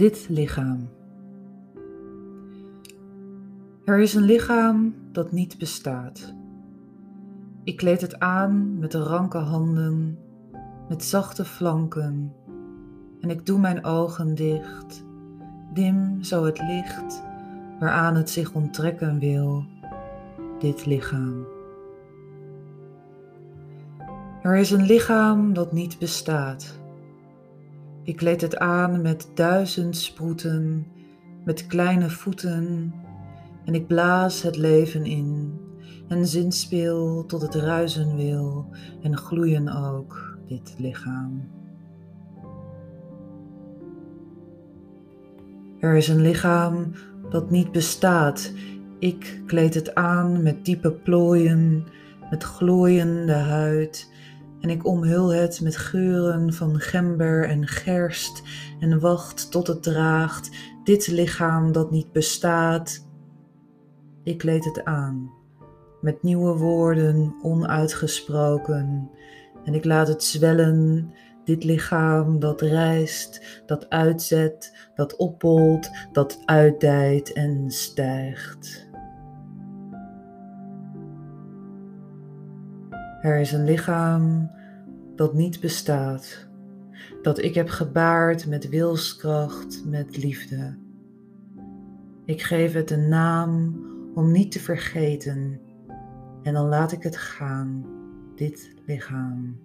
dit lichaam. Er is een lichaam dat niet bestaat. Ik kleed het aan met ranke handen, met zachte flanken, en ik doe mijn ogen dicht, dim zo het licht waaraan het zich onttrekken wil, dit lichaam. Er is een lichaam dat niet bestaat. Ik kleed het aan met duizend sproeten, met kleine voeten, en ik blaas het leven in en zinspeel tot het ruisen wil en gloeien ook dit lichaam. Er is een lichaam dat niet bestaat. Ik kleed het aan met diepe plooien, met glooiende huid en ik omhul het met geuren van gember en gerst en wacht tot het draagt dit lichaam dat niet bestaat. Ik kleed het aan met nieuwe woorden onuitgesproken en ik laat het zwellen, dit lichaam dat reist, dat uitzet, dat oppolt, dat uitdijt en stijgt. Er is een lichaam dat niet bestaat, dat ik heb gebaard met wilskracht, met liefde. Ik geef het een naam om niet te vergeten en dan laat ik het gaan, dit lichaam.